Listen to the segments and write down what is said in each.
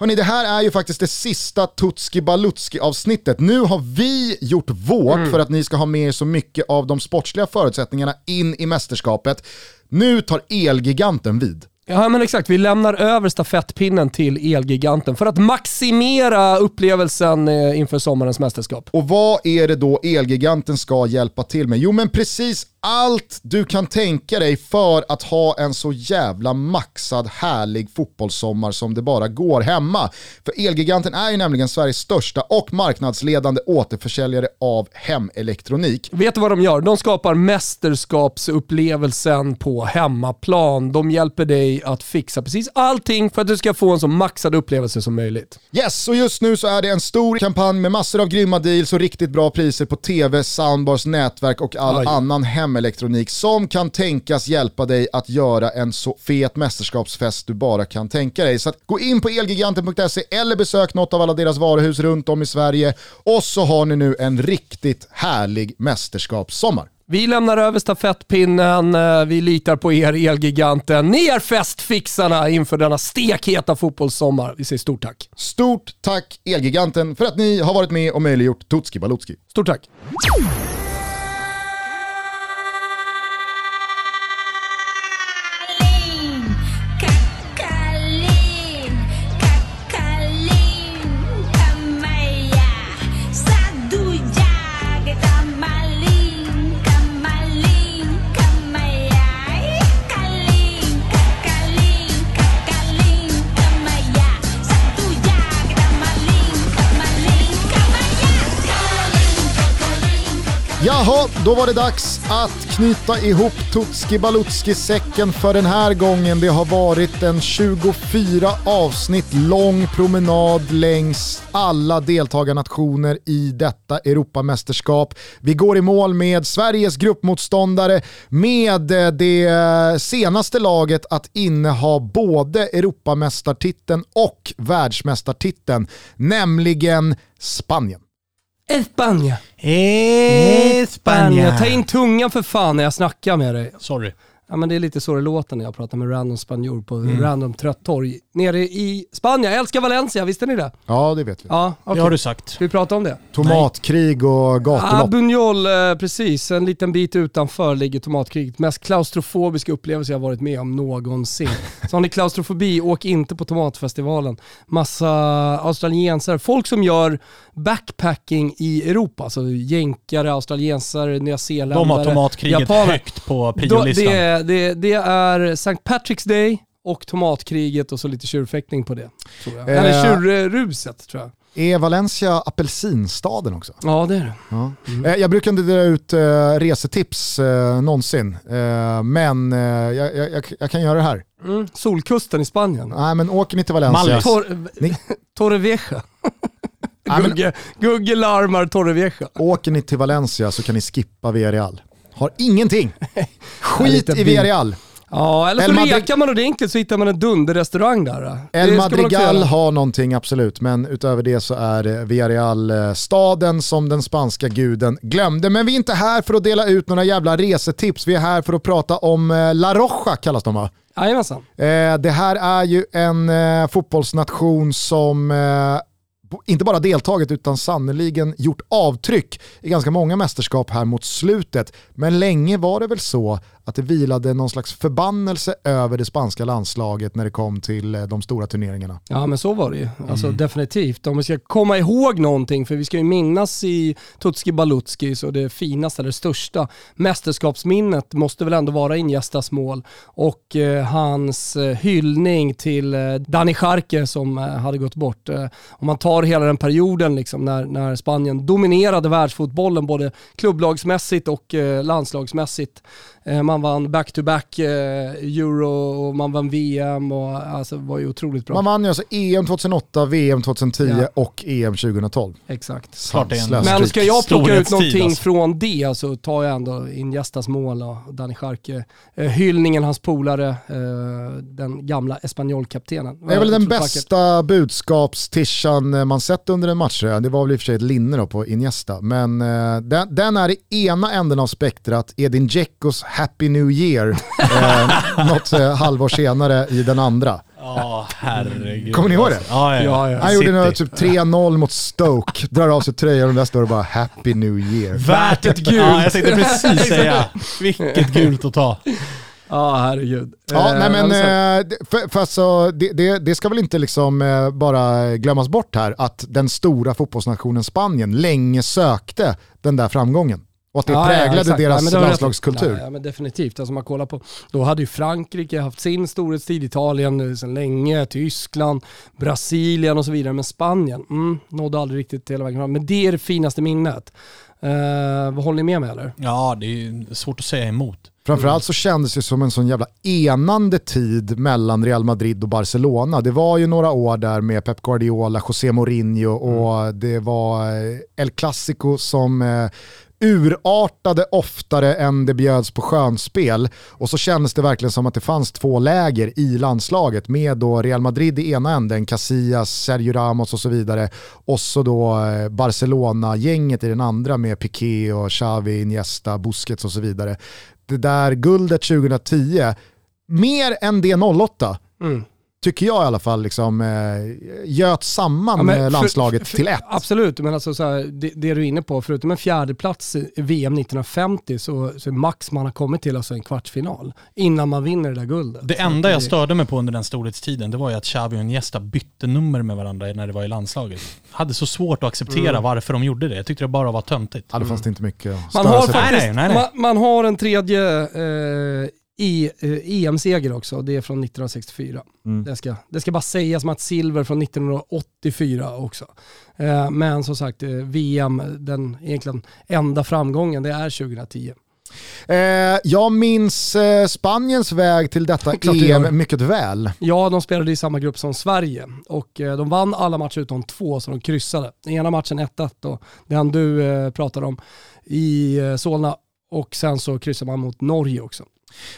Hörni, det här är ju faktiskt det sista Tutski Balutski avsnittet. Nu har vi gjort vårt Mm. för att ni ska ha med er så mycket av de sportsliga förutsättningarna in i mästerskapet. Nu tar Elgiganten vid. Ja men exakt, vi lämnar över stafettpinnen till Elgiganten för att maximera upplevelsen eh, inför sommarens mästerskap. Och vad är det då Elgiganten ska hjälpa till med? Jo men precis allt du kan tänka dig för att ha en så jävla maxad härlig fotbollssommar som det bara går hemma. För Elgiganten är ju nämligen Sveriges största och marknadsledande återförsäljare av hemelektronik. Vet du vad de gör? De skapar mästerskapsupplevelsen på hemmaplan. De hjälper dig att fixa precis allting för att du ska få en så maxad upplevelse som möjligt. Yes, och just nu så är det en stor kampanj med massor av grymma deals och riktigt bra priser på tv, soundbars, nätverk och all Oj. annan hemelektronik som kan tänkas hjälpa dig att göra en så fet mästerskapsfest du bara kan tänka dig. Så att gå in på elgiganten.se eller besök något av alla deras varuhus runt om i Sverige och så har ni nu en riktigt härlig mästerskapssommar. Vi lämnar över stafettpinnen, eh, vi litar på er Elgiganten. Ni är festfixarna inför denna stekheta fotbollssommar. Vi säger stort tack. Stort tack Elgiganten för att ni har varit med och möjliggjort Tutski Balutski. Stort tack. Då var det dags att knyta ihop Tutski Balutski-säcken för den här gången. Det har varit en 24 avsnitt lång promenad längs alla deltagarnationer i detta Europamästerskap. Vi går i mål med Sveriges gruppmotståndare med eh, det eh, senaste laget att inneha både Europamästartiteln och världsmästartiteln, nämligen Spanien. Espanja. Espanja. Ta in tungan för fan när jag snackar med dig. Sorry. Ja, men det är lite så det låter när jag pratar med random spanjor på Mm. random trött torg nere i Spanien. Jag älskar Valencia, visste ni det? Ja, det vet vi. Ja, okej. Det har du sagt. Ska vi prata om det? Tomatkrig och Ah, gatulopp. Buñol, eh, precis. En liten bit utanför ligger tomatkriget. Mest klaustrofobiska upplevelse jag varit med om någonsin. Så har ni klaustrofobi, åk inte på tomatfestivalen. Massa australiensare, folk som gör backpacking i Europa. Alltså jänkare, australiensare, nyzeeländare, De har tomatkriget japaner. högt på priolistan. Det, är- det, det är St. Patrick's Day och tomatkriget och så lite tjurfäktning på det. Tror jag. Eh. Eller tjurruset tror jag. Är Valencia apelsinstaden också? Ja det är det. Ja. Eh, Jag brukar inte dra ut eh, resetips eh, någonsin, eh, men eh, jag, jag, jag, kan göra det här. Mm. Solkusten i Spanien. Nej men åker ni till Valencia, Mallis. Tor Ni- Torrevieja. Gugge, Gugge larmar Torrevieja. åker ni till Valencia så kan ni skippa Villarreal. Har ingenting. Skit i. Villarreal. Ja, eller så El Madrid- rekar man ordentligt så hittar man en dunderrestaurang där. El Madrigal har någonting absolut, men utöver det så är Villarreal eh, staden som den spanska guden glömde. Men vi är inte här för att dela ut några jävla resetips, vi är här för att prata om eh, La Roja kallas de va? Jajamensan. Eh, det här är ju en eh, fotbollsnation som eh, inte bara deltagit utan sannoliken gjort avtryck i ganska många mästerskap här mot slutet. Men länge var det väl så att det vilade någon slags förbannelse över det spanska landslaget när det kom till eh, de stora turneringarna. Ja men så var det ju. Alltså Mm. definitivt. Om vi ska komma ihåg någonting, för vi ska ju minnas i Tutski Balutski, så det finaste, eller största mästerskapsminnet måste väl ändå vara Iniestas mål och eh, hans eh, hyllning till eh, Dani Scharke som eh, hade gått bort. Eh, om man tar hela den perioden liksom, när, när Spanien dominerade världsfotbollen både klubblagsmässigt och eh, landslagsmässigt. Eh, man vann back-to-back eh, euro och man vann VM och alltså, var ju otroligt bra. Man vann ju alltså EM 2008, VM 2010 Ja. och EM 2012. Exakt. Men ska jag plocka ut någonting alltså. från det så tar jag ändå Iniestas mål och Dani Scharke. Eh, hyllningen, hans polare, den gamla Espanyol-kaptenen. Det är väl den bästa budskapstishan eh, man sett under en match. Det var väl i och för sig ett linne då på Iniesta. Men den, den är i ena änden av spektrat Edin Dzeckos Happy New Year eh, något eh, halvår senare i den andra. Ja, herregud. Kommer ni ihåg det? Ja, ja. Han gjorde City. något typ 3-0 mot Stoke, drar av sig tröjan och där står det bara Happy New Year. Värt ett gult. Ja, jag tänkte precis säga. Vilket gult att ta. Ja, herregud. Ja, Eh, nej men alltså, eh, för, för alltså, det, det, det ska väl inte liksom eh, bara glömmas bort här att den stora fotbollsnationen Spanien länge sökte den där framgången. Och att det Ja, ja, präglade exakt. deras i. landslagskultur. Ja, ja, men definitivt. Alltså man kollar på, då hade ju Frankrike haft sin storhetstid, Italien sedan länge, Tyskland, Brasilien och så vidare. Men Spanien mm, nådde aldrig riktigt hela vägen fram. Men det är det finaste minnet. Eh, vad håller ni med mig eller? Ja, det är svårt att säga emot. Framförallt så kändes det som en sån jävla enande tid mellan Real Madrid och Barcelona. Det var ju några år där med Pep Guardiola, José Mourinho och det var eh, El Clasico som eh, urartade oftare än det bjöds på skönspel. Och så kändes det verkligen som att det fanns två läger i landslaget med då Real Madrid i ena änden, Casillas, Sergio Ramos och så vidare. Och så då eh, Barcelona-gänget i den andra med Piqué och Xavi, Iniesta, Busquets och så vidare. Det där guldet 2010, mer än det 08, Mm tycker jag i alla fall, liksom, eh, göt samman Ja, men eh, för- landslaget för- till ett. Absolut, men alltså så här, det, det du är inne på, förutom en fjärde plats i VM 1950 så, så är max man har kommit till alltså en kvartsfinal innan man vinner det där guldet. Det Så enda jag störde mig på under den storhetstiden, det var ju att Xavi och Iniesta bytte nummer med varandra när det var i landslaget. Hade så svårt att acceptera Mm. varför de gjorde det. Jag tyckte det bara var töntigt. Ja, det fanns det inte mycket att Man har, faktiskt, nej, nej, nej. Man, man har en tredje eh, i, eh, EM-seger också, det är från 1964. Mm. Det, ska, det ska bara sägas som att silver från 1984 också. Eh, men som sagt, eh, VM, den egentligen enda framgången, det är 2010. Eh, jag minns Spaniens väg till detta. EM mycket väl. Ja, de spelade i samma grupp som Sverige och de vann alla matcher utom två så de kryssade. Den ena matchen 1-1 och den du eh, pratade om i Solna och sen så kryssade man mot Norge också.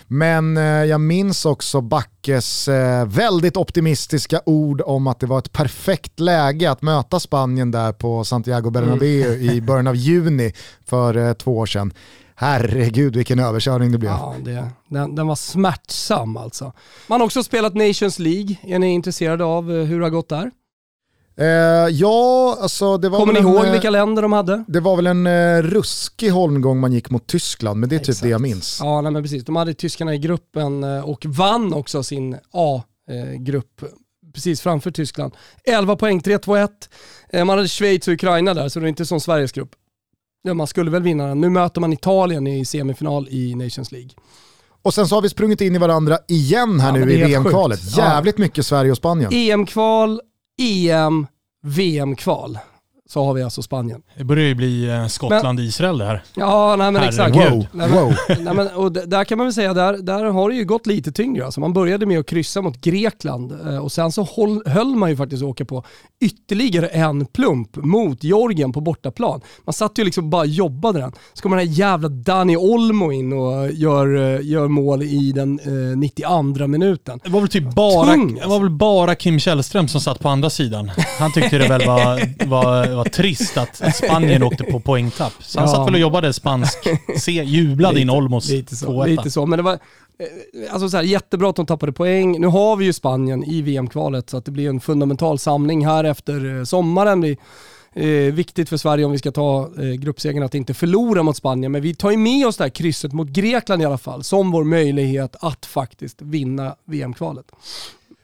Men eh, jag minns också Backes eh, väldigt optimistiska ord om att det var ett perfekt läge att möta Spanien där på Santiago Bernabéu i början av juni för eh, två år sedan. Herregud vilken överkörning det blev. Ja, det, den, den var smärtsam alltså. Man har också spelat Nations League. Är ni intresserade av hur det har gått där? Eh, ja, alltså det var Kommer ni en, ihåg eh, vilka länder de hade? Det var väl en eh, ruskig holmgång man gick mot Tyskland, men det är typ Exakt. det jag minns. Ja, nej, men precis. De hade tyskarna i gruppen eh, och vann också sin A-grupp precis framför Tyskland. 11 poäng, 3-2-1. Eh, Man hade Schweiz och Ukraina där, så det är inte som Sveriges grupp. Man skulle väl vinna den. Nu möter man Italien i semifinal i Nations League. Och sen så har vi sprungit in i varandra igen här Ja, nu i VM-kvalet. sjukt. Ja. Jävligt mycket Sverige och Spanien. EM-kval, EM, VM-kval. Så har vi alltså Spanien. Det börjar ju bli eh, Skottland-Israel det här. Ja, nej men exakt. Herregud. Wow, Nej, men, wow. nej, men, och där kan man väl säga, där, där har det ju gått lite tyngre. Alltså man började med att kryssa mot Grekland eh, och sen så håll, höll man ju faktiskt åka på ytterligare en plump mot Georgien på bortaplan. Man satt ju liksom och bara jobbade den. Så kommer den här jävla Dani Olmo in och gör, eh, gör mål i den eh, 92 minuten. Det var väl typ bara, Tung, det var väl bara Kim Källström som satt på andra sidan. Han tyckte det väl var, var, var trist att Spanien åkte på poängtapp. Så han Ja. satt väl och jobbade spansk, se, jublade in Olmos Lite så, 2-1. lite så. Men det var eh, alltså så här, jättebra att de tappade poäng. Nu har vi ju Spanien i VM-kvalet så att det blir en fundamental samling här efter eh, sommaren. Det är eh, viktigt för Sverige om vi ska ta eh, gruppsegern att inte förlora mot Spanien. Men vi tar ju med oss det här krysset mot Grekland i alla fall som vår möjlighet att faktiskt vinna VM-kvalet.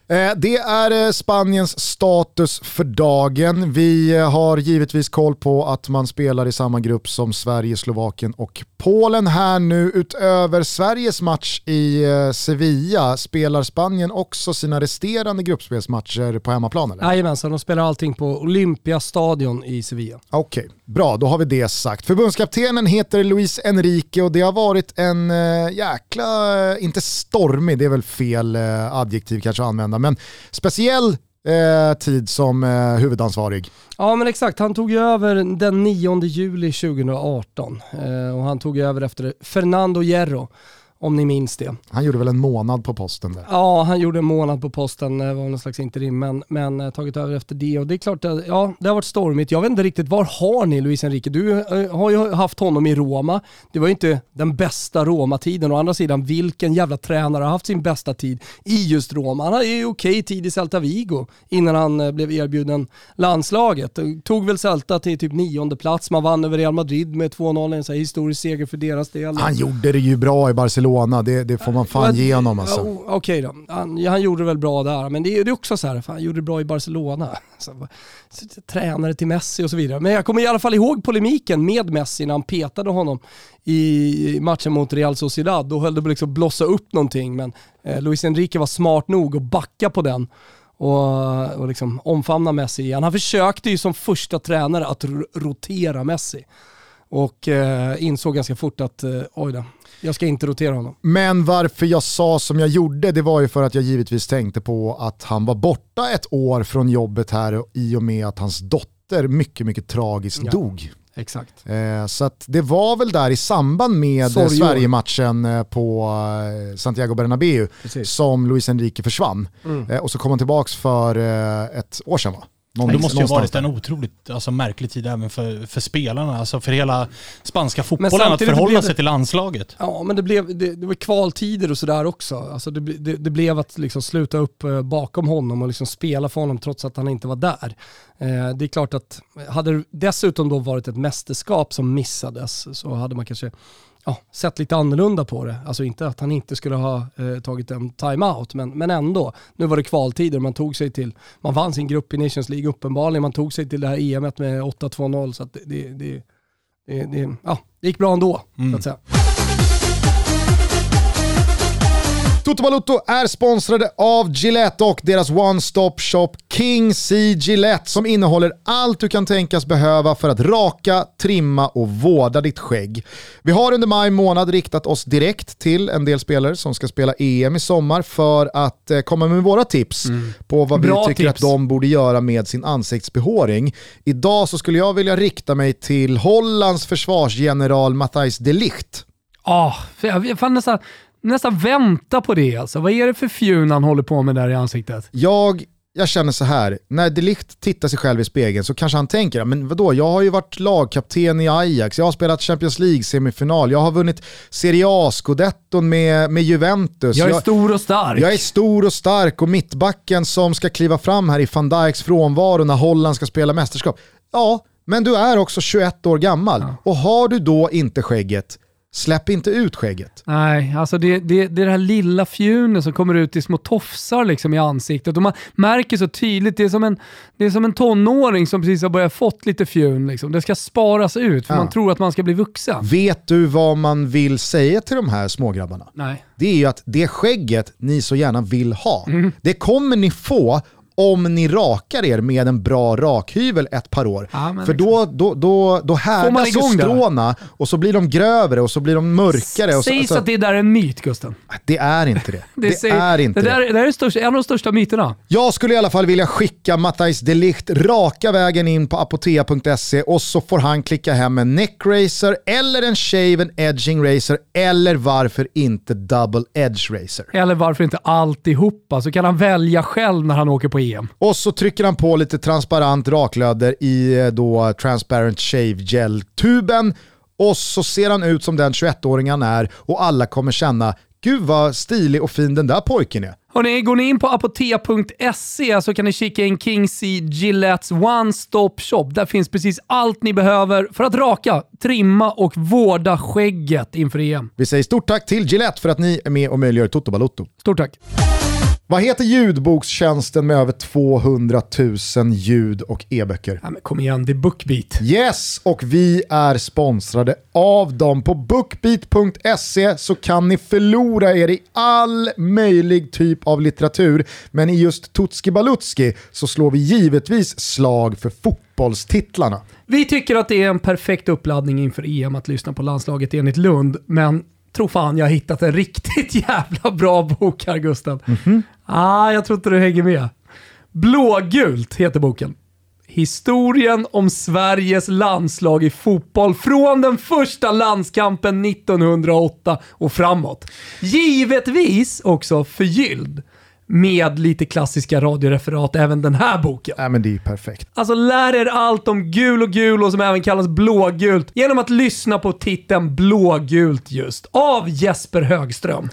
Eh, Det är eh, Spaniens status för dagen. Vi eh, har givetvis koll på att man spelar i samma grupp som Sverige, Slovakien och Polen här nu. Utöver Sveriges match i Sevilla spelar Spanien också sina resterande gruppspelsmatcher på hemmaplan eller? Jajamensan, de spelar allting på Olympiastadion i Sevilla. Okej, bra då har vi det sagt. Förbundskaptenen heter Luis Enrique och det har varit en jäkla, inte stormig, det är väl fel adjektiv kanske att använda, men speciell eh, tid som eh, huvudansvarig. Ja men exakt, han tog ju över den 9 juli 2018 eh, och han tog över efter Fernando Hierro om ni minns det. Han gjorde väl en månad på posten där. Ja, han gjorde en månad på posten, eh, var någon slags interim, men, men eh, tagit över efter det. Och det är klart, att, ja, det har varit stormigt. Jag vet inte riktigt, var har ni Luis Enrique? Du eh, har ju haft honom i Roma. Det var ju inte den bästa Roma-tiden. Å andra sidan, vilken jävla tränare har haft sin bästa tid i just Roma? Han hade ju okej tid i Celta Vigo innan han eh, blev erbjuden landslaget. Tog väl Celta till typ nionde plats. Man vann över Real Madrid med 2-0, en sån här historisk seger för deras del. Han gjorde det ju bra i Barcelona, det, det får man fan ge honom alltså. Okej då, han, han gjorde väl bra där, men det är det är också så här, fan, han gjorde det bra i Barcelona. Så, tränare till Messi och så vidare. Men jag kommer i alla fall ihåg polemiken med Messi när han petade honom i matchen mot Real Sociedad. Då höll det på liksom blossa upp någonting, men eh, Luis Enrique var smart nog att backa på den och, och liksom omfamna Messi igen. Han försökte ju som första tränare att ro- rotera Messi och eh, insåg ganska fort att eh, oj då, jag ska inte rotera honom. Men varför jag sa som jag gjorde, det var ju för att jag givetvis tänkte på att han var borta ett år från jobbet här i och med att hans dotter mycket, mycket tragiskt Ja. dog. Exakt. Eh, så att det var väl där i samband med. Sverige-matchen eh, på eh, Santiago Bernabéu Precis. som Luis Enrique försvann. Mm. Eh, och så kom han tillbaka för eh, ett år sedan va? Någon- Det måste ju ha varit en otroligt alltså, märklig tid även för, för spelarna, alltså för hela spanska fotbollen att förhålla blev sig det- till landslaget. Ja, men det, blev, det, det var kvaltider och sådär också. Alltså det, det, det blev att liksom sluta upp eh, bakom honom och liksom spela för honom trots att han inte var där. Eh, det är klart att hade det dessutom då varit ett mästerskap som missades så hade man kanske ja, sett lite annorlunda på det. Alltså inte att han inte skulle ha eh, tagit en timeout, men, men ändå. Nu var det kvaltider, man tog sig till, man vann sin grupp i Nations League uppenbarligen, man tog sig till det här EMet med 8-2-0 så det, det, det, det, ja, det gick bra ändå, så att säga. Toto är sponsrade av Gillette och deras one-stop shop King C Gillette som innehåller allt du kan tänkas behöva för att raka, trimma och vårda ditt skägg. Vi har under maj månad riktat oss direkt till en del spelare som ska spela EM i sommar för att eh, komma med våra tips på vad Bra vi tycker tips. att de borde göra med sin ansiktsbehåring. Idag så skulle jag vilja rikta mig till Hollands försvarsgeneral Matthijs de Ligt. Ja, för jag jag fan nästan, nästan vänta på det alltså. Vad är det för fjun han håller på med där i ansiktet? Jag, jag känner så här, när Delict tittar sig själv i spegeln så kanske han tänker, men vadå, jag har ju varit lagkapten i Ajax, jag har spelat Champions League-semifinal, jag har vunnit Serie A-scudetton med, med Juventus. Jag är stor och stark. jag är stor och stark och mittbacken som ska kliva fram här i van Dijks frånvaro när Holland ska spela mästerskap. Ja, men du är också 21 år gammal och har du då inte skägget, släpp inte ut skägget. Nej, alltså det, det, det är det här lilla fjunet som kommer ut i små tofsar liksom i ansiktet. Och man märker så tydligt, det är som en, det är som en tonåring som precis har börjat fått lite fjun. Liksom. Det ska sparas ut för Ja. man tror att man ska bli vuxen. Vet du vad man vill säga till de här smågrabbarna? Nej. det är ju att det skägget ni så gärna vill ha, Mm. det kommer ni få om ni rakar er med en bra rakhyvel ett par år. Men För då, då, då, då man härdas det? stråna och så blir de grövre och så blir de mörkare. Och så, Sägs alltså, att det där är en myt Gusten. det är inte det. Det, säger- är inte det. det. Där, det där är största, en av de största myterna. Jag skulle i alla fall vilja skicka Matthijs de Ligt raka vägen in på apotea.se och så får han klicka hem en neck racer eller en shaven edging racer eller varför inte double edge racer. Eller varför inte alltihopa? Så kan han välja själv när han åker på EM. Och så trycker han på lite transparent raklöder i eh, då transparent shave gel-tuben och så ser han ut som den 21-åring han är och alla kommer känna gud vad stilig och fin den där pojken är. Hörrni, går ni in på apotea.se så kan ni kika in King C Gillettes One Stop Shop. Där finns precis allt ni behöver för att raka, trimma och vårda skägget inför EM. Vi säger stort tack till Gillette för att ni är med och möjliggör Toto Balotto. Stort tack! Vad heter ljudbokstjänsten med över 200 000 ljud och e-böcker? Ja, kom igen, det är Bookbeat. Yes, och vi är sponsrade av dem. På bookbeat.se så kan ni förlora er i all möjlig typ av litteratur. Men i just Tutski Balutski så slår vi givetvis slag för fotbollstitlarna. Vi tycker att det är en perfekt uppladdning inför EM att lyssna på landslaget enligt Lund, men tro fan jag har hittat en riktigt jävla bra bok här Gusten. Ah, jag tror inte du hänger med. Blågult heter boken. Historien om Sveriges landslag i fotboll från den första landskampen 1908 och framåt. Givetvis också förgylld med lite klassiska radioreferat även den här boken. Nej men det är ju perfekt. Alltså lär er allt om gul och gul och som även kallas blågult genom att lyssna på titeln Blågult just av Jesper Högström.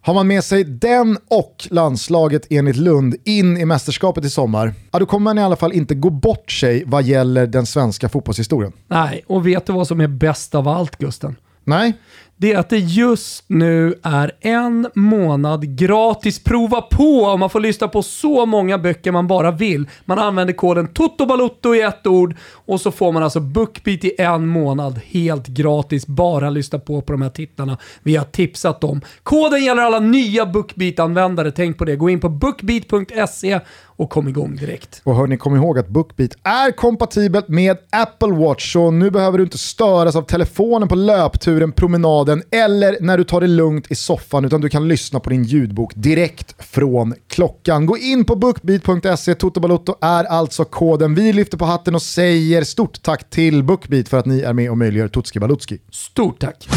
Har man med sig den och landslaget enligt Lund in i mästerskapet i sommar, ja, då kommer man i alla fall inte gå bort sig vad gäller den svenska fotbollshistorien. Nej, och vet du vad som är bäst av allt Gusten? Nej, det är att det just nu är en månad gratis prova på och man får lyssna på så många böcker man bara vill. Man använder koden TOTOBALUTTO i ett ord och så får man alltså BookBeat i en månad helt gratis. Bara lyssna på på de här titlarna vi har tipsat om. Koden gäller alla nya BookBeat-användare. Tänk på det. Gå in på bookbeat.se och kom igång direkt. Och hörni, kom ihåg att BookBeat är kompatibelt med Apple Watch, så nu behöver du inte störas av telefonen på löpturen, promenaden eller när du tar det lugnt i soffan, utan du kan lyssna på din ljudbok direkt från klockan. Gå in på bookbeat.se, Toto Balotto är alltså koden. Vi lyfter på hatten och säger stort tack till BookBeat för att ni är med och möjliggör Tutski Balutski. Stort tack!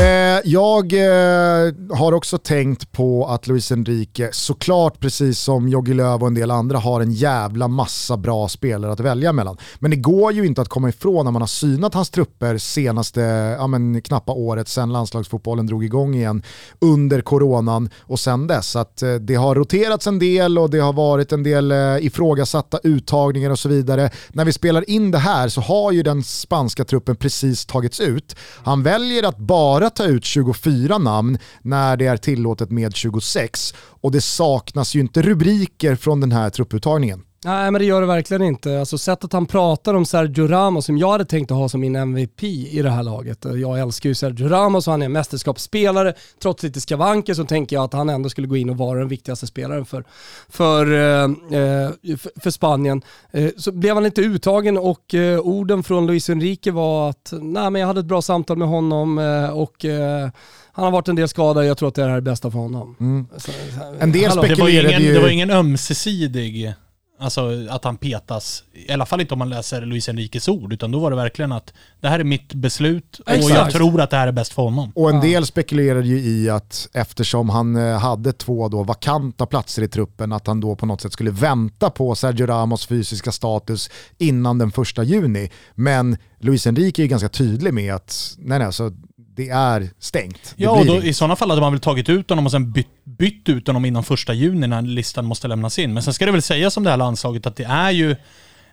Eh, jag eh, har också tänkt på att Luis Enrique, såklart precis som Jogi Löw och en del andra, har en jävla massa bra spelare att välja mellan. Men det går ju inte att komma ifrån när man har synat hans trupper senaste ja, men, knappa året sedan landslagsfotbollen drog igång igen under coronan och sen dess. Att eh, det har roterats en del och det har varit en del eh, ifrågasatta uttagningar och så vidare. När vi spelar in det här så har ju den spanska truppen precis tagits ut. Han väljer att bara ta ut 24 namn när det är tillåtet med 26 och det saknas ju inte rubriker från den här trupputtagningen. Nej men det gör det verkligen inte. Alltså sättet han pratar om Sergio Ramos som jag hade tänkt att ha som min MVP i det här laget. Jag älskar ju Sergio Ramos och han är en mästerskapsspelare. Trots lite skavanker så tänker jag att han ändå skulle gå in och vara den viktigaste spelaren för, för, eh, eh, för, för Spanien. Eh, så blev han inte uttagen och eh, orden från Luis Enrique var att nej, men jag hade ett bra samtal med honom eh, och eh, han har varit en del skadad, jag tror att det här är det bästa för honom. Så, så, En del hallå. spek- Det var, spekulerade ingen, ju- det var ingen ömsesidig, alltså att han petas. I alla fall inte om man läser Luis Enriques ord, utan då var det verkligen att det här är mitt beslut och jag Exakt. tror att det här är bäst för honom. Och en del spekulerade ju i att eftersom han eh, hade två då vakanta platser i truppen, att han då på något sätt skulle vänta på Sergio Ramos fysiska status innan den första juni. Men Luis Enrique är ju ganska tydlig med att nej, nej, så det är stängt. Ja, och då, i sådana fall hade man väl tagit ut honom och sen bytt, bytt ut honom innan första juni när listan måste lämnas in. Men sen ska det väl sägas om det här landslaget att det är ju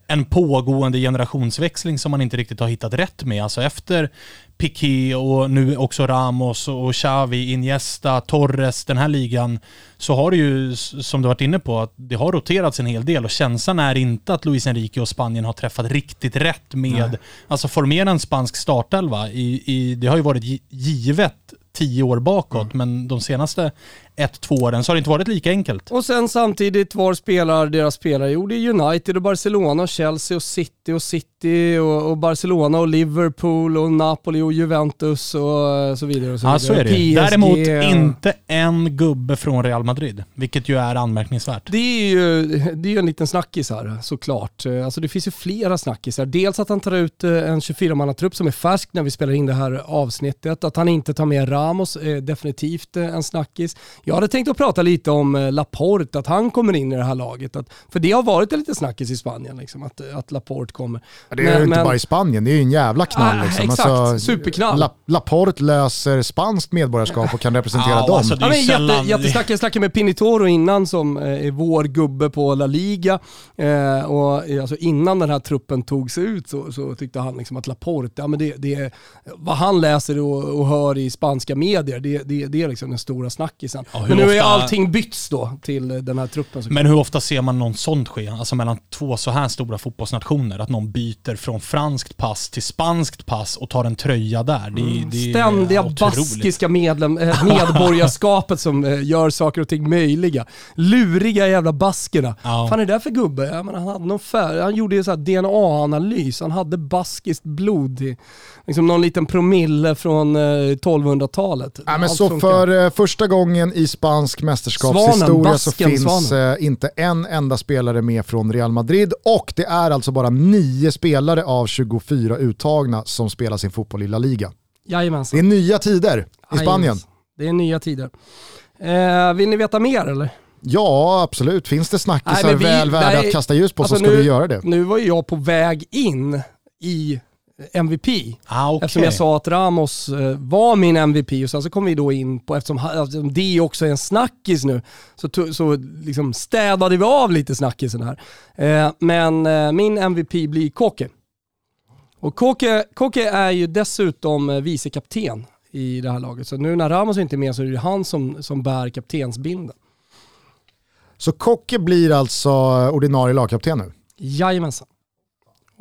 en pågående generationsväxling som man inte riktigt har hittat rätt med. Alltså efter Piqué och nu också Ramos och Xavi, Iniesta, Torres, den här ligan, så har det ju, som du varit inne på, att det har roterats en hel del och känslan är inte att Luis Enrique och Spanien har träffat riktigt rätt med, alltså formera en spansk startelva. I, i, det har ju varit gi- givet tio år bakåt, men de senaste ett, två åren så har det inte varit lika enkelt. Och sen samtidigt var spelar deras spelare? Jo det är United och Barcelona och Chelsea och City och City och, och Barcelona och Liverpool och Napoli och Juventus och eh, så vidare. Och så Ja, vidare. så är det. PSG. Däremot inte en gubbe från Real Madrid, vilket ju är anmärkningsvärt. Det är ju det är en liten snackis här såklart. Alltså det finns ju flera snackisar. Dels att han tar ut eh, en 24-mannatrupp som är färsk när vi spelar in det här avsnittet. Att han inte tar med Ramos är definitivt eh, en snackis. Jag hade tänkt att prata lite om eh, Laporte, att han kommer in i det här laget. Att, för det har varit en liten snackis i Spanien, liksom, att, att Laporte kommer. Ja, Det är ju inte bara i Spanien, det är ju en jävla knall. Ah, liksom. exakt. Superknall. La, Laporte löser spanskt medborgarskap och kan representera Ja, dem. alltså, Ja, men jätte, sällan... jättesnack. Jag snackade med Pinitoro innan som eh, är vår gubbe på La Liga. Eh, och eh, alltså innan den här truppen togs ut så, så tyckte han liksom att Laporte, ja, men det, det är, vad han läser och, och hör i spanska medier, det, det, det är liksom den stora snackisen. Ja, men nu är ofta- allting bytts då till eh, den här truppen. såklart. Men hur ofta ser man någon sånt ske? Alltså mellan två så här stora fotbollsnationer, att någon byter från franskt pass till spanskt pass och tar en tröja där. Det, det är Ständiga otroligt. baskiska medlem, eh, medborgarskapet som eh, gör saker och ting möjliga. Luriga jävla baskerna. Ja. fan är det där för gubbe? Ja, men han, hade någon färg, han gjorde ju så DNA-analys, han hade baskiskt blod i liksom någon liten promille från eh, 1200-talet. Ja, men Allt så funkar. för eh, första gången i i spansk mästerskapshistoria Svanen, så finns svanen. eh, inte en enda spelare med från Real Madrid och det är alltså bara nio spelare av 24 uttagna som spelar sin fotboll i La Liga. Jajamensan. Det är nya tider i Spanien. Jajamensan. Det är nya tider. Eh, vill ni veta mer eller? Ja, absolut. Finns det snackisar Nej, men vi- väl värda nej, att kasta ljus på alltså så ska nu- vi göra det. Nu var jag på väg in i MVP. Ah, okej. Eftersom jag sa att Ramos eh, var min MVP och sen så kom vi då in på, eftersom, eftersom det också är en snackis nu, så, to- så liksom städade vi av lite snackisen här. Eh, men eh, min MVP blir Koke. Och Koke, Koke är ju dessutom eh, vicekapten i det här laget. Så nu när Ramos inte är med så är det han som, som bär kaptensbindeln. Så Kocke blir alltså ordinarie lagkapten nu. Jajamensan.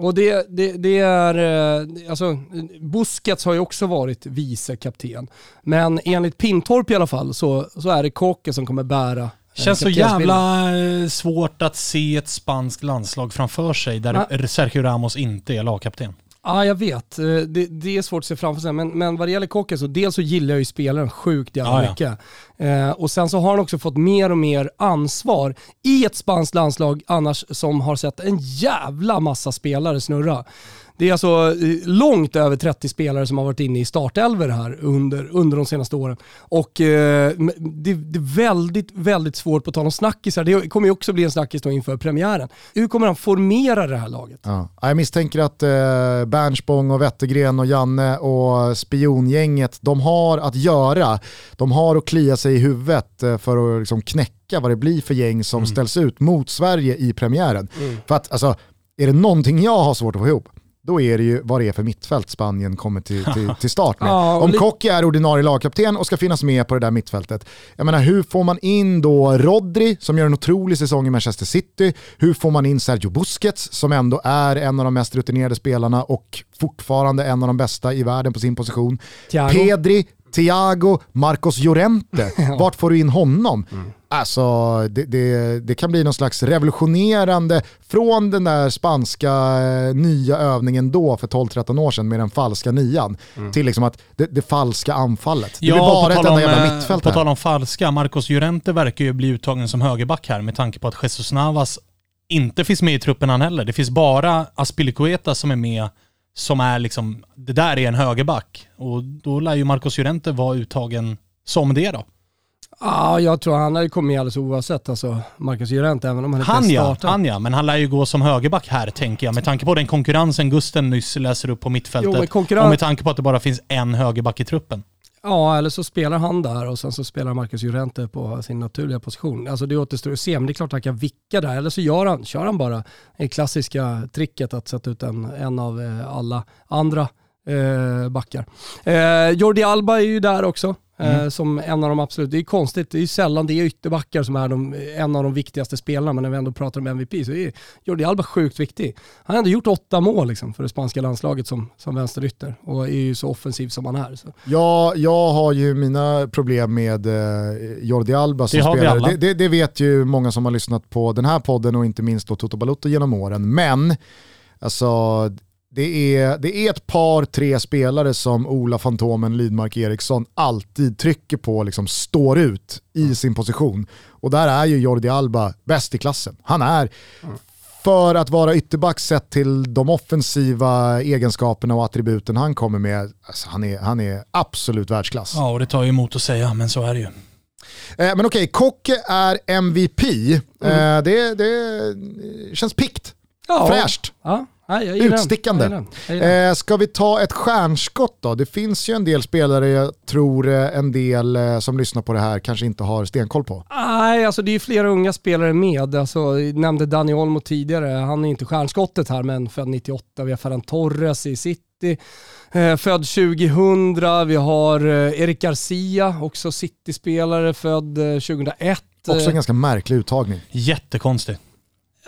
Och det, det, det är, eh, alltså Busquets har ju också varit vice kapten. Men enligt Pintorp i alla fall så, så är det Koke som kommer bära eh, Känns så jävla eh, svårt att se ett spanskt landslag framför sig där Sergio Ramos inte är lagkapten. Ja, jag vet. Eh, Det, det är svårt att se framför sig. Men, men vad det gäller Koke så dels så gillar jag ju spelaren sjukt jävla Ja, ja. mycket. Eh, och sen så har han också fått mer och mer ansvar i ett spanskt landslag annars som har sett en jävla massa spelare snurra. Det är alltså eh, långt över 30 spelare som har varit inne i startelver här under, under de senaste åren. Och eh, det, det är väldigt, väldigt svårt på tal om snackisar. Det kommer ju också bli en snackis då inför premiären. Hur kommer han formera det här laget? Ja. Jag misstänker att eh, Bernspång och Wettergren och Janne och spiongänget, de har att göra. De har att klia sig i huvudet eh, för att liksom knäcka vad det blir för gäng som ställs ut mot Sverige i premiären. För att alltså, är det någonting jag har svårt att få ihop, då är det ju vad det är för mittfält Spanien kommer till, till, till start med. Ja, Om Kocky är ordinarie lagkapten och ska finnas med på det där mittfältet, jag menar hur får man in då Rodri som gör en otrolig säsong i Manchester City? Hur får man in Sergio Busquets som ändå är en av de mest rutinerade spelarna och fortfarande en av de bästa i världen på sin position? Thiago. Pedri, Thiago, Marcos Llorente. Vart får du in honom? Alltså, det, det, det kan bli någon slags revolutionerande från den där spanska eh, nya övningen då för 12-13 år sedan med den falska nian till liksom att det, det falska anfallet. Det blir bara ett enda jävla eh, mittfält På här. tal om falska, Marcos Llorente verkar ju bli uttagen som högerback här med tanke på att Jesus Navas inte finns med i truppen han heller. Det finns bara Aspilicueta som är med som är liksom, det där är en högerback. Och då lär ju Marcos Llorente vara uttagen som det då. Ja, jag tror han hade kommit alldeles oavsett, alltså Marcus Llorente, även om han inte Han ja, startar. han ja, men han lär ju gå som högerback här tänker jag. Med tanke på den konkurrensen Gusten nyss läser upp på mittfältet. Jo, konkurren- Och med tanke på att det bara finns en högerback i truppen. Ja, eller så spelar han där och sen så spelar Marcus Llorente på sin naturliga position. Alltså det återstår att se, men det är klart han kan vicka där. Eller så gör han, kör han bara det klassiska tricket att sätta ut en, en av eh, alla andra eh, backar. Eh, Jordi Alba är ju där också. Eh, som en av de absolut, det är konstigt, det är ju sällan det är ytterbackar som är de, en av de viktigaste spelarna, men när vi ändå pratar om MVP så är Jordi Alba sjukt viktig. Han har ändå gjort åtta mål liksom, för det spanska landslaget som, som vänsterytter och är ju så offensiv som han är. Så. Ja, jag har ju mina problem med eh, Jordi Alba som Det har vi spelare. alla. Det, det, det vet ju många som har lyssnat på den här podden och inte minst då Toto Balotto genom åren. Men alltså, det är, det är ett par, tre spelare som Ola Fantomen Lidmark Eriksson alltid trycker på, liksom står ut i sin position. Och där är ju Jordi Alba bäst i klassen. Han är, för att vara ytterback sett till de offensiva egenskaperna och attributen han kommer med, alltså han, är, han är absolut världsklass. Ja, och det tar ju emot att säga, men så är det ju. Eh, men okej, Kocke är MVP. Mm. Eh, det, det känns pikt, Ja. fräscht, Ja, nej, jag utstickande. Jag gillar den. Jag gillar den. Eh, ska vi ta ett stjärnskott då? Det finns ju en del spelare jag tror eh, en del eh, som lyssnar på det här kanske inte har stenkoll på. Nej, alltså det är ju flera unga spelare med. Alltså, jag nämnde Dani Olmo tidigare, han är inte stjärnskottet här men född 98. Vi har Ferran Torres i City, eh, född 2000. Vi har eh, Eric Garcia, också City-spelare, född eh, 2001. Också en ganska märklig uttagning. Jättekonstigt.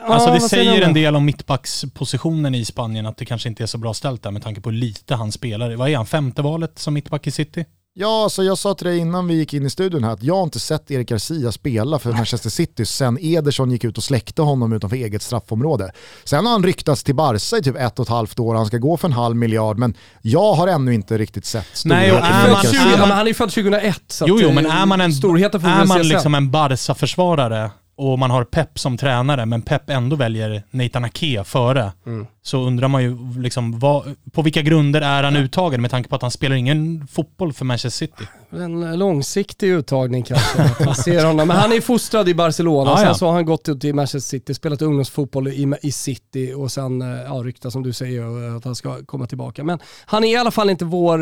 Alltså det säger en del om mittbackspositionen i Spanien, att det kanske inte är så bra ställt där med tanke på hur lite han spelar. Vad är han, femte valet som mittback i City? Ja, alltså jag sa till dig innan vi gick in i studion här att jag har inte sett Erik Garcia spela för Manchester City sen Ederson gick ut och släckte honom utanför eget straffområde. Sen har han ryktats till Barca i typ ett och ett halvt år, han ska gå för en halv miljard, men jag har ännu inte riktigt sett Nej, och är man- Erik Född Garcia. 20, ja, men han är ju född 2001. Så Jo, jo, men är man en, är man liksom en Barca-försvarare och man har Pep som tränare, men Pep ändå väljer Nathan Ake före, Mm. så undrar man ju liksom vad, på vilka grunder är han uttagen med tanke på att han spelar ingen fotboll för Manchester City. En långsiktig uttagning kanske. man ser honom. Men han är fostrad i Barcelona, Ja, sen ja. så har han gått till Manchester City, spelat ungdomsfotboll i, i City och sen eh, ja, ryktas som du säger att han ska komma tillbaka. Men han är i alla fall inte vår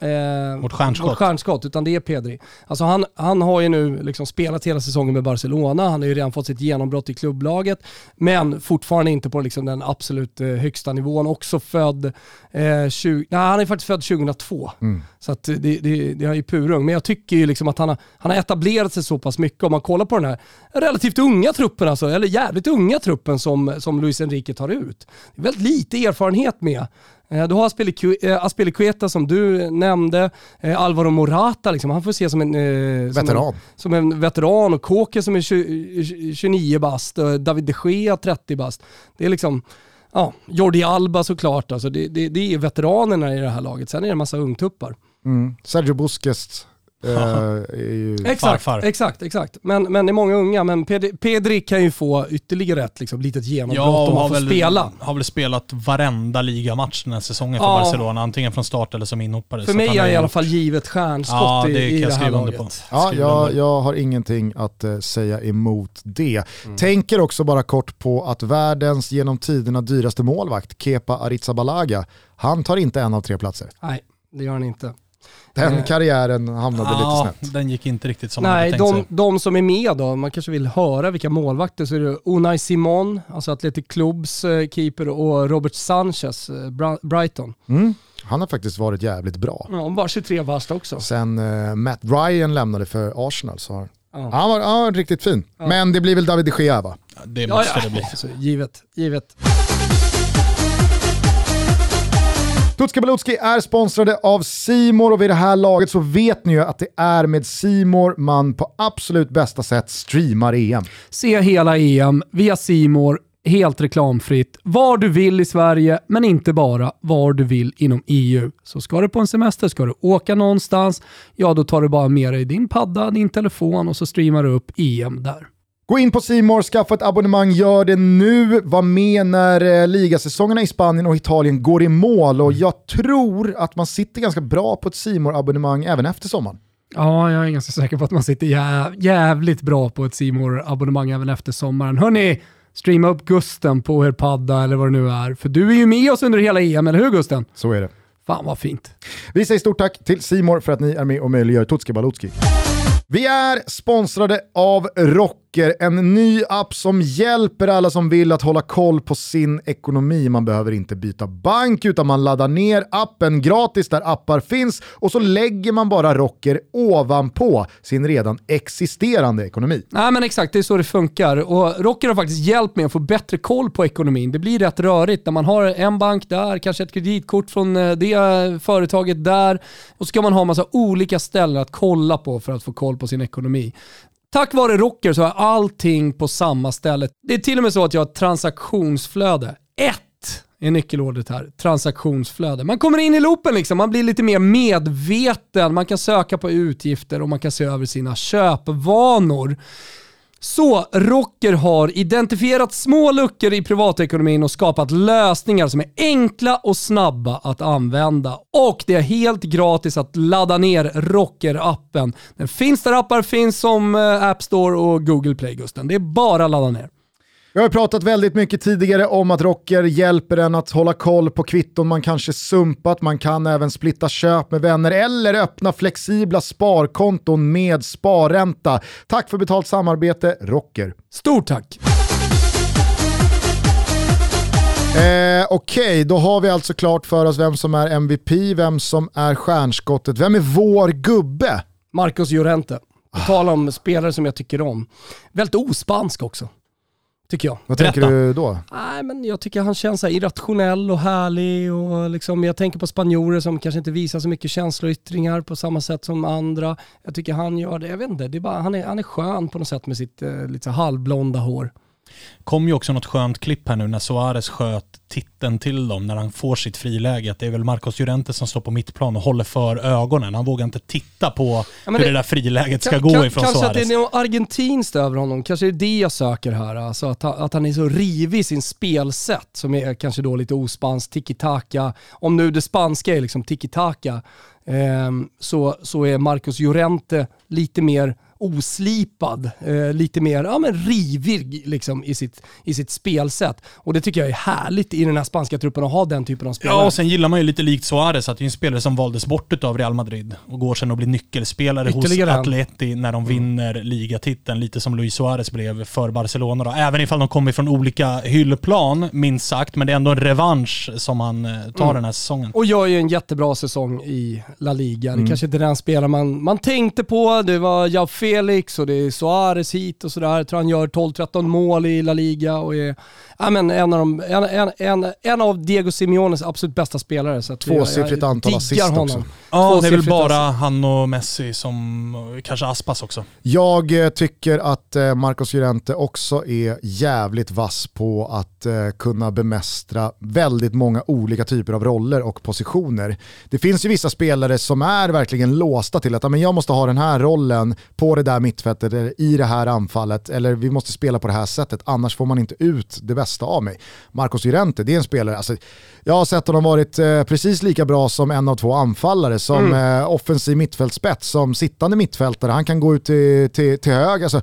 eh, Vårt stjärnskott. Vårt stjärnskott, utan det är Pedri. Alltså han, han har ju nu liksom spelat hela säsongen med Barcelona, han har ju redan fått sitt genombrott i klubblaget, men fortfarande inte på liksom den absolut eh, högsta nivån. Också född, eh, 20, nej, han är faktiskt född 2002. Så att det, det, det är ju purung. Men jag tycker ju liksom att han har, han har etablerat sig så pass mycket. Om man kollar på den här relativt unga truppen, alltså, eller jävligt unga truppen som, som Luis Enrique tar ut. Det är väldigt lite erfarenhet med. Eh, Du har eh, Aspilicueta som du nämnde, eh, Alvaro Morata, liksom. han får se som en, som Veteran. en, som en veteran och Kåke som är 20, 29 bast, eh, David de Gea 30 bast. Det är liksom, ja, Jordi Alba såklart, alltså. det, det, det är veteranerna i det här laget. Sen är det en massa ungtuppar. Mm. Sergio Busquets ju... Exakt, Farfar. exakt, exakt. Men, men det är många unga, men Pedri, Pedri kan ju få ytterligare ett liksom, litet genombrott om och han får spela. har väl spelat varenda ligamatch den här säsongen för Ja. Barcelona, antingen från start eller som inhoppare. För Så att mig han är har i alla fall givet stjärnskott Ja, i, det kan i jag det här laget. på. Ja, jag, jag har ingenting att eh, säga emot det. Tänker också bara kort på att världens genom tiderna dyraste målvakt, Kepa Arrizabalaga, han tar inte en av tre platser. Nej, det gör han inte. Den Eh. karriären hamnade ja, lite snett. den gick inte riktigt som man Nej, hade tänkt de, sig. de som är med då, man kanske vill höra vilka målvakter, så är det Unai Simon, alltså Athletic Clubs eh, keeper, och Robert Sanchez, eh, Brighton. Mm. Han har faktiskt varit jävligt bra. Ja, bara 23 bast också. Sen eh, Matt Ryan lämnade för Arsenal så har Ja. han var, han var riktigt fin. Men det blir väl David de Gea va? Det Ja, måste ja. det bli. Alltså, givet, givet. Tutska Balutski är sponsrade av Simor och vid det här laget så vet ni ju att det är med Simor man på absolut bästa sätt streamar EM. Se hela EM via Simor helt reklamfritt, var du vill i Sverige, men inte bara var du vill inom EU. Så ska du på en semester, ska du åka någonstans, ja då tar du bara med dig din padda, din telefon och så streamar du upp EM där. Gå in på Simor, skaffa ett abonnemang, gör det nu. Var med när eh, ligasäsongerna i Spanien och Italien går i mål och jag tror att man sitter ganska bra på ett simor abonnemang även efter sommaren. Ja, jag är ganska säker på att man sitter jä- jävligt bra på ett simor abonnemang även efter sommaren. Hörni, streama upp Gusten på er padda eller vad det nu är. För du är ju med oss under hela EM, eller hur Gusten? Så är det. Fan vad fint. Vi säger stort tack till Simor för att ni är med och möjliggör Tutski Balutski. Vi är sponsrade av Rocker, en ny app som hjälper alla som vill att hålla koll på sin ekonomi. Man behöver inte byta bank utan man laddar ner appen gratis där appar finns och så lägger man bara Rocker ovanpå sin redan existerande ekonomi. Nej men exakt, det är så det funkar. Och Rocker har faktiskt hjälpt mig att få bättre koll på ekonomin. Det blir rätt rörigt när man har en bank där, kanske ett kreditkort från eh, det företaget där och så ska man ha en massa olika ställen att kolla på för att få koll på sin ekonomi. Tack vare Rocker så har allting på samma ställe. Det är till och med så att jag har ett transaktionsflöde. Ett är nyckelordet här, transaktionsflöde. Man kommer in i loopen liksom, man blir lite mer medveten, man kan söka på utgifter och man kan se över sina köpvanor. Så Rocker har identifierat små luckor i privatekonomin och skapat lösningar som är enkla och snabba att använda. Och det är helt gratis att ladda ner Rocker-appen. Den finns där appar finns som eh, App Store och Google Play Gusten. Det är bara att ladda ner. Jag har pratat väldigt mycket tidigare om att Rocker hjälper en att hålla koll på kvitton man kanske sumpat, man kan även splitta köp med vänner eller öppna flexibla sparkonton med sparränta. Tack för betalt samarbete, Rocker. Stort tack! Eh, Okej, då har vi alltså klart för oss vem som är MVP, vem som är stjärnskottet, vem är vår gubbe? Marcos Llorente. På tal om spelare som jag tycker om. Väldigt ospansk också. Tycker jag. Vad tänker Berätta. du då? Nej, men jag tycker han känns så här irrationell och härlig och liksom, jag tänker på spanjorer som kanske inte visar så mycket känsloyttringar på samma sätt som andra. Jag tycker han gör det, jag vet inte, det är bara, han, är, han är skön på något sätt med sitt eh, lite halvblonda hår. Kom ju också något skönt klipp här nu när Suarez sköt titten till dem när han får sitt friläge. Att det är väl Marcos Llorente som står på mittplan och håller för ögonen. Han vågar inte titta på Ja, hur det- det, där friläget ska Kan- gå kan- ifrån Kanske att det Suarez. är något argentinskt över honom, kanske är det det jag söker här. Alltså att, han- att han är så rivig i sin spelsätt som är kanske då lite ospanskt, tiki-taka. Om nu det spanska är liksom tiki-taka ehm, så, så är Marcos Llorente lite mer oslipad, eh, lite mer ja, men rivig liksom, i, sitt, i sitt spelsätt. Och det tycker jag är härligt i den här spanska truppen att ha den typen av spelare. Ja, och sen gillar man ju lite likt Suarez att det är en spelare som valdes bort av Real Madrid och går sen och blir nyckelspelare Ytterligare hos Atleti när de vinner ligatiteln. Lite som Luis Suarez blev för Barcelona då. Även ifall de kommer från olika hyllplan, minst sagt. Men det är ändå en revansch som han eh, tar Mm. den här säsongen. Och gör ju en jättebra säsong i La Liga. Mm. Det kanske inte är den spelare man, man tänkte på. Det var Jao Felix och det är Suarez hit och sådär. Jag tror han gör 12-13 mål i La Liga och är ja, men en, av de, en, en, en, en av Diego Simeones absolut bästa spelare. Så att Tvåsiffrigt jag antal assist honom. också. Ja, det är väl bara han och Messi som, kanske Aspas också. Jag eh, tycker att eh, Marcos Llorente också är jävligt vass på att eh, kunna bemästra väldigt många olika typer av roller och positioner. Det finns ju vissa spelare som är verkligen låsta till att men jag måste ha den här rollen på det där mittfältet eller i det här anfallet eller vi måste spela på det här sättet annars får man inte ut det bästa av mig. Marcos Llorente, det är en spelare, alltså, jag har sett honom varit eh, precis lika bra som en av två anfallare, som eh, offensiv mittfältspets, som sittande mittfältare, han kan gå ut till, till, till höger. Alltså,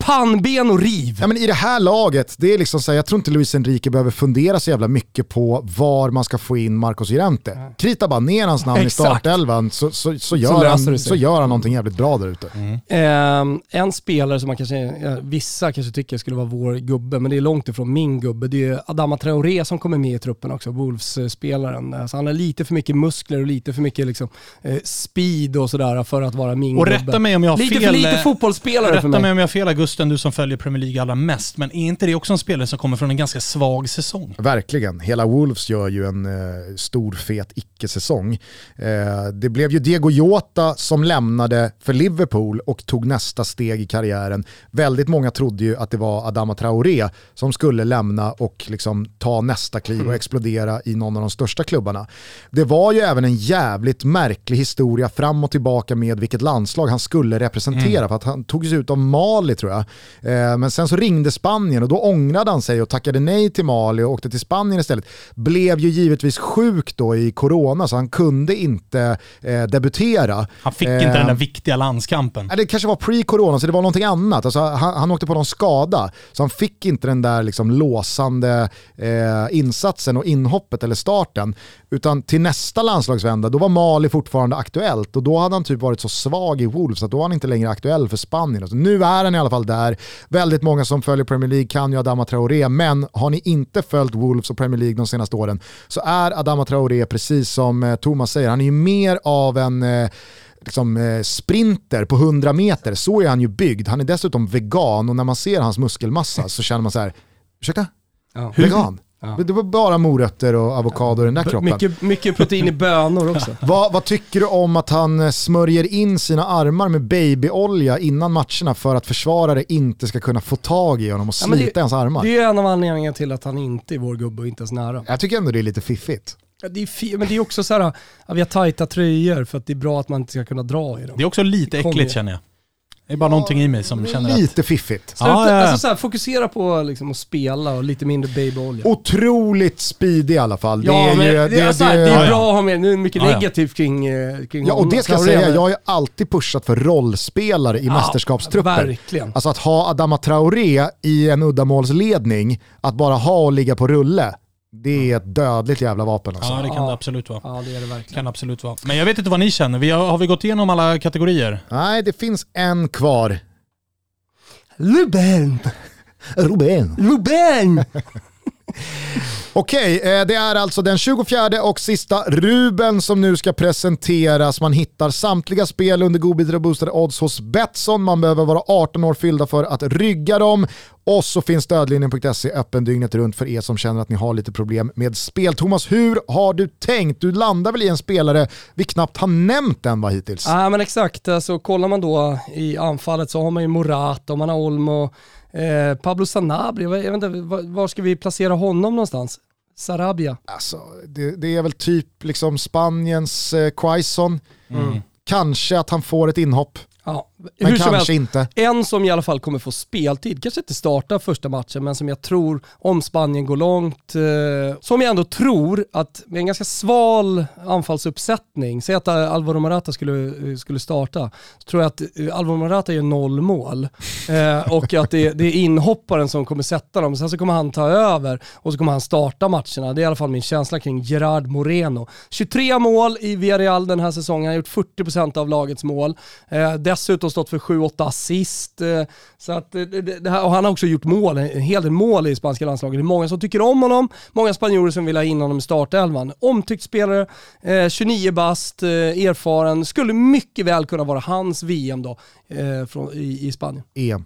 Pannben och riv. Ja, men I det här laget, det är liksom så här, jag tror inte Luis Enrique behöver fundera så jävla mycket på var man ska få in Marcos Llorente. Krita bara ner hans namn i Exakt. startelvan så, så, så, gör löser han, så gör han någonting jävligt bra där ute. Ehm, en spelare som man kanske, vissa kanske tycker skulle vara vår gubbe, men det är långt ifrån min gubbe. Det är Adama Traoré som kommer med i truppen också, Wolves-spelaren. Alltså han har lite för mycket muskler och lite för mycket liksom, eh, speed och sådär för att vara min Och gubbe. rätta mig om jag har lite fel. för lite eh, fotbollsspelare för Rätta mig. mig om jag har fel Augusten, du som följer Premier League allra mest. Men är inte det också en spelare som kommer från en ganska svag säsong? Verkligen, hela Wolves gör ju en eh, stor fet icke-säsong. Eh, det blev ju Diego Jota som lämnade för Liverpool och tog nästa steg i karriären. Väldigt många trodde ju att det var Adama Traoré som skulle lämna och liksom ta nästa kliv och explodera i någon av de största klubbarna. Det var ju även en jävligt märklig historia fram och tillbaka med vilket landslag han skulle representera. För att han togs ut av Mali tror jag. Eh, men sen så ringde Spanien och då ångrade han sig och tackade nej till Mali och åkte till Spanien istället. Blev ju givetvis sjuk då i corona så han kunde inte eh, debutera. Han fick Eh, inte den där viktiga landskampen. Det kanske var pre-corona så det var någonting annat. Alltså, han, han åkte på någon skada så han fick inte den där liksom låsande eh, insatsen och inhoppet eller starten. Utan till nästa landslagsvända, då var Mali fortfarande aktuellt och då hade han typ varit så svag i Wolves att då var han inte längre aktuell för Spanien. Alltså, nu är han i alla fall där. Väldigt många som följer Premier League kan ju Adama Traoré, men har ni inte följt Wolves och Premier League de senaste åren så är Adama Traoré precis som eh, Thomas säger, han är ju mer av en eh, liksom, eh, sprinter på 100 meter, så är han ju byggd. Han är dessutom vegan och när man ser hans muskelmassa så känner man så här, ursäkta? Ja. Vegan? Ja. Det var bara morötter och avokado i den där kroppen. Mycket, mycket protein i bönor också. Vad, vad tycker du om att han eh, smörjer in sina armar med babyolja innan matcherna för att försvarare inte ska kunna få tag i honom och Ja, det- slita hans armar? Det är en av anledningarna till att han inte är vår gubbe och inte ens nära. Jag tycker ändå det är lite fiffigt. Ja, Det är fi- men det är också så här, ja, vi har tajta tröjor för att det är bra att man inte ska kunna dra i dem. Det är också lite äckligt känner jag. Det är bara någonting i mig som känner att... Lite fiffigt. Sluta, Ja, ja, ja. Alltså så här, fokusera på liksom, att spela och lite mindre babyolja. Otroligt speedig i alla fall. Ja, det är men ju, det, det, är, så här, det- det är Ja, ja. bra att ha med, nu är det mycket Ja, ja. negativt kring, eh, kring Ja, och det ska jag säga, jag har ju alltid pushat för rollspelare i Ja, mästerskapstrupper. Verkligen. Alltså att ha Adama Traoré i en uddamålsledning, att bara ha och ligga på rulle, det är ett dödligt jävla vapen alltså. Ja, det kan Ja. det absolut vara. Ja, det är det verkligen. Kan absolut vara. Men jag vet inte vad ni känner. Vi har, har vi gått igenom alla kategorier? Nej, det finns en kvar. Luben! Ruben. Luben! Okej, eh, det är alltså den 24 och sista Ruben som nu ska presenteras. Man hittar samtliga spel under godbitar och boostade odds hos Betsson. Man behöver vara 18 år fyllda för att rygga dem. Och så finns stödlinjen.se öppen dygnet runt för er som känner att ni har lite problem med spel. Thomas, hur har du tänkt? Du landar väl i en spelare vi knappt har nämnt än va hittills? Ja men exakt, alltså, kollar man då i anfallet så har man ju Morata och man har Olmo, eh, Pablo Sanabria, jag vet inte, var, var ska vi placera honom någonstans? Sarabia. Alltså, det, det är väl typ liksom Spaniens eh, Quaison. Mm. Kanske att han får ett inhopp, Ja, men kanske helst, inte. en som i alla fall kommer få speltid, kanske inte starta första matchen, men som jag tror, om Spanien går långt, eh, som jag ändå tror att med en ganska sval anfallsuppsättning, säg att Alvaro Morata skulle, eh, skulle starta, så tror jag att eh, Alvaro Morata gör noll mål eh, och att det, det är inhopparen som kommer sätta dem. Sen så kommer han ta över och så kommer han starta matcherna. Det är i alla fall min känsla kring Gerard Moreno. 23 mål i Villarreal den här säsongen, han har gjort 40% av lagets mål. Eh, dessutom stått för 7-8 assist. Eh, så att, eh, det, det här, och han har också gjort mål, en hel del mål i spanska landslaget. Det är många som tycker om honom, många spanjorer som vill ha in honom i startelvan. Omtyckt spelare, eh, 29 bast, eh, erfaren, skulle mycket väl kunna vara hans VM då eh, från, i, i Spanien. EM.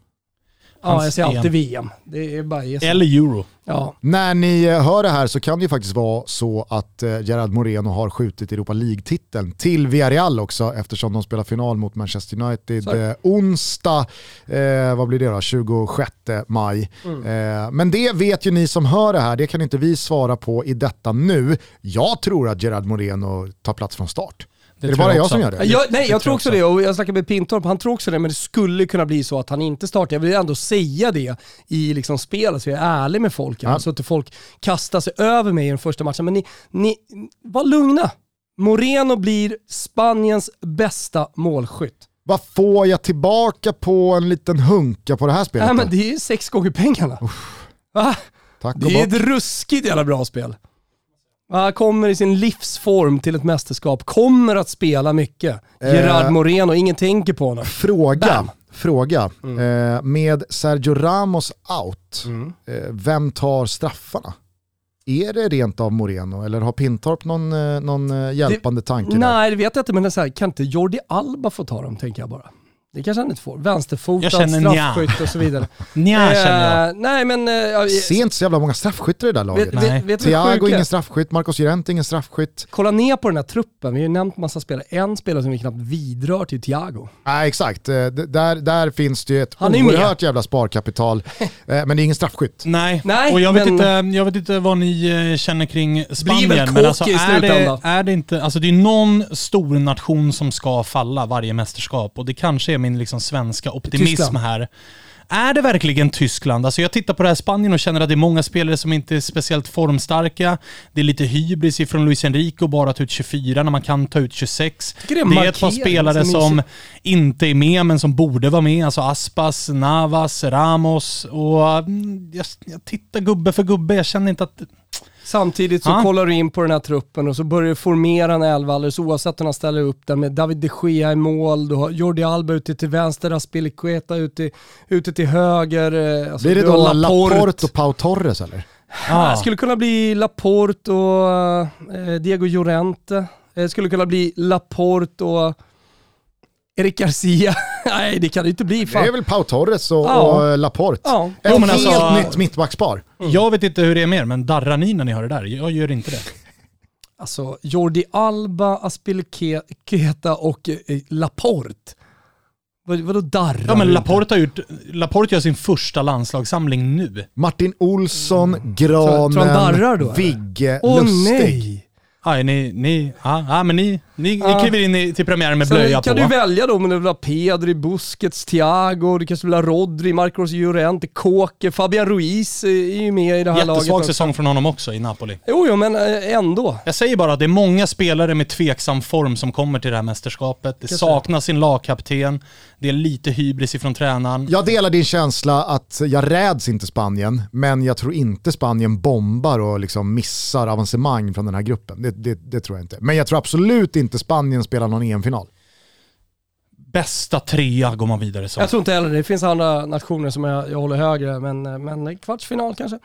Ja, jag säger alltid. VM. Det är bara. Eller euro. Ja. När ni eh, hör det här så kan det ju faktiskt vara så att eh, Gerard Moreno har skjutit Europa League-titeln till Villarreal också eftersom de spelar final mot Manchester United det. eh, onsdag, eh, vad blir det då, 26 maj. Eh, men det vet ju ni som hör det här, det kan inte vi svara på i detta nu. Jag tror att Gerard Moreno tar plats från start. Är det bara jag, också. som gör det? Jag, nej, jag tror jag också också. det och jag snackade med Pintorp, han tror också det, men det skulle kunna bli så att han inte startar. Jag vill ändå säga det i liksom spelet så jag är ärlig med folk, Ja. så att inte folk kastar sig över mig i den första matchen. Men ni, ni var lugna. Moreno blir Spaniens bästa målskytt. Vad får jag tillbaka på en liten hunka på det här spelet Nej, men det är sex gånger pengarna. Va? Tack Det är ett ruskigt jävla bra spel. Han kommer i sin livsform till ett mästerskap, kommer att spela mycket. Gerard Eh. Moreno, ingen tänker på honom. Fråga, Bam. fråga. Mm. Eh, med Sergio Ramos out, eh, vem tar straffarna? Är det rent av Moreno eller har Pintorp någon, eh, någon eh, hjälpande tanke där? Nej, det vet jag inte, men det är så här, kan inte Jordi Alba få ta dem, tänker jag bara. Det kanske han inte får. Vänsterfotad, Jag straffskytt och så vidare. Nja känner jag. Eh, nej, men... eh, ja, Ser inte så jävla många straffskyttar i det där laget. vet, Nej. vet, vet Thiago ingen straffskytt, Marcos Llorente ingen straffskytt. Kolla ner på den här truppen, vi har ju nämnt massa spelare. En spelare som vi knappt vidrör till Thiago. Nej exakt, Eh, där, där finns det ju ett Han oerhört jävla sparkapital. Eh, men det är ingen straffskytt. Nej, Nej, och jag vet, men- inte, jag vet inte vad ni eh, känner kring Spanien. väl men alltså, är, det, är det inte, alltså det är någon stor nation som ska falla varje mästerskap och det kanske är min liksom svenska optimism Tyskland. här. Är det verkligen Tyskland? Alltså jag tittar på det här Spanien och känner att det är många spelare som inte är speciellt formstarka. Det är lite hybris ifrån Luis att bara ta ut 24 när man kan ta ut 26. tycker det är Det är ett par spelare som inte är med men som borde vara med. Alltså Aspas, Navas, Ramos och mm, jag, jag tittar gubbe för gubbe. Jag känner inte att... Samtidigt så Ja. kollar du in på den här truppen och så börjar du formera en elva alldeles oavsett om han ställer upp den med David de Gea i mål, du har Jordi Alba ute till vänster, Aspilicueta ute, ute till höger. eh, Alltså Blir det då Laporte och Pau Torres eller? Ja, Det skulle kunna bli Laporte och eh, Diego Llorente. Det skulle kunna bli Laporte och Eric Garcia. Nej, det kan det inte bli. Det Fan. är väl Pau Torres och, Ja. och eh, Laporte. Ja. Ett Jo, helt alltså- nytt mittbackspar. Jag vet inte hur det är med er, men darrar ni när ni hör det där? Jag gör inte det. Alltså Jordi Alba, Aspilicueta och eh, Laporte. Vad, vadå darrar? Ja men? Laporte har gjort... Laporte gör sin första landslagssamling nu. Martin Olsson, Mm. Tror- tror darrar Granen, då? Vigge, Åh Lustig. nej! Ja, ni, ni, ja, ja, men ni, ni, Ja. ni kliver in i, till premiären med Sen blöja kan på. du välja då om du vill ha Pedri, Busquets, Thiago, du kanske vill ha Rodri, Marcos Llorente, Kåke, Fabian Ruiz är ju med i det här laget. Jättesvag också. säsong från honom också i Napoli. Jo, jo, men eh, ändå. Jag säger bara att det är många spelare med tveksam form som kommer till det här mästerskapet. Det Kanske. saknas sin lagkapten. Det är lite hybris ifrån tränaren. Jag delar din känsla att jag räds inte Spanien, men jag tror inte Spanien bombar och liksom missar avancemang från den här gruppen. Det, det, det tror jag inte. Men jag tror absolut inte Spanien spelar någon EM-final. Bästa trea går man vidare som. Jag tror inte heller det. Finns andra nationer som jag, jag håller högre, men, men kvartsfinal kanske.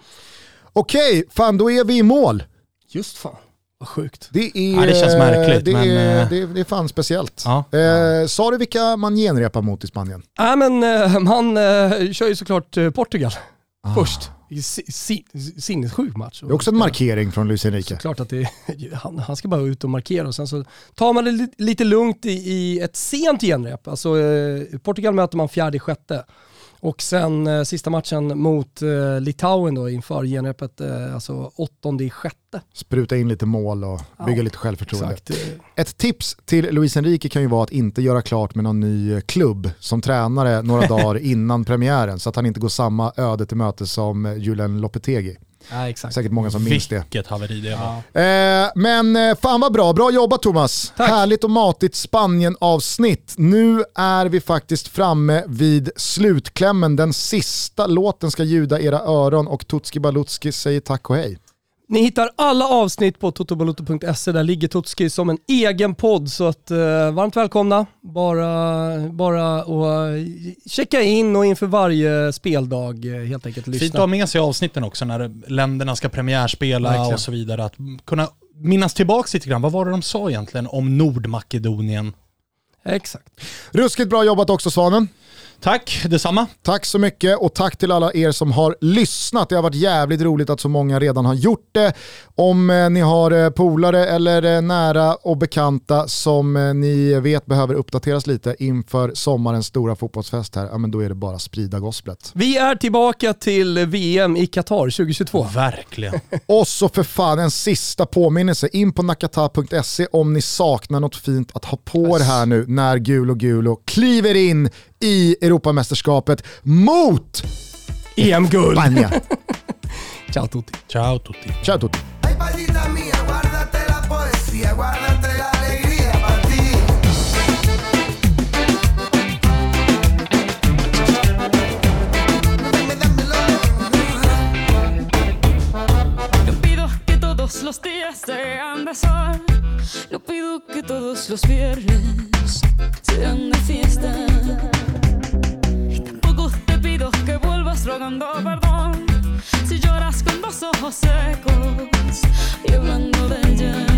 Okej, fan då är vi i mål. Just fan, vad sjukt. Det är, Ja, det känns märkligt, det, men, är, eh, det, är, det är fan speciellt. Ja. Eh, sa du vilka man genrepar mot i Spanien? Nej men eh, man eh, kör ju såklart eh, Portugal först. Sinnessjuk match. Det är också en markering från Luis Enrique. Klart att det han, han ska bara ut och markera och sen så tar man det li- lite lugnt i, i ett sent genrep. Alltså, eh, Portugal möter man fjärde sjätte. Och sen eh, sista matchen mot eh, Litauen då inför genrepet, eh, alltså åttonde i sjätte. Spruta in lite mål och bygga Ja, lite självförtroende. Exakt. Eh, Ett tips till Luis Enrique kan ju vara att inte göra klart med någon ny eh, klubb som tränare några dagar innan premiären så att han inte går samma öde till möte som eh, Julian Lopetegi. Ja, exakt. Säkert många som minns det. Vilket haveri det var. Ja. Eh, men eh, fan vad bra, bra jobbat Thomas. Tack. Härligt och matigt Spanien-avsnitt. Nu är vi faktiskt framme vid slutklämmen. Den sista låten ska ljuda era öron och Tutski Balutski säger tack och hej. Ni hittar alla avsnitt på totobaloto.se, där ligger Totski som en egen podd. Så att, eh, varmt välkomna. Bara, bara och eh, checka in och inför varje speldag eh, helt enkelt Fint att lyssna. ha med sig avsnitten också när länderna ska premiärspela Verkligen. och så vidare. Att kunna minnas tillbaka lite grann. Vad var det de sa egentligen om Nordmakedonien? Exakt. Ruskigt bra jobbat också Svanen. Tack, detsamma. Tack så mycket och tack till alla er som har lyssnat. Det har varit jävligt roligt att så många redan har gjort det. Om eh, ni har eh, polare eller eh, nära och bekanta som ni vet behöver uppdateras lite inför sommarens stora fotbollsfest här, ja men då är det bara att sprida gosplet. Vi är tillbaka till VM i Qatar 2022. Verkligen. Och så för fan en sista påminnelse, in på nakata.se om ni saknar något fint att ha på er här nu när Gul och Gulo kliver in i Europamästerskapet mot EM-guld! Ciao tutti. Ciao tutti. Ciao tutti. Poesía, guárdate la alegría para ti. Dame, dámelo. No pido que todos los días sean de sol. No pido que todos los viernes sean de fiesta. Y tampoco te pido que vuelvas rogando perdón. Si lloras con los ojos secos y hablando de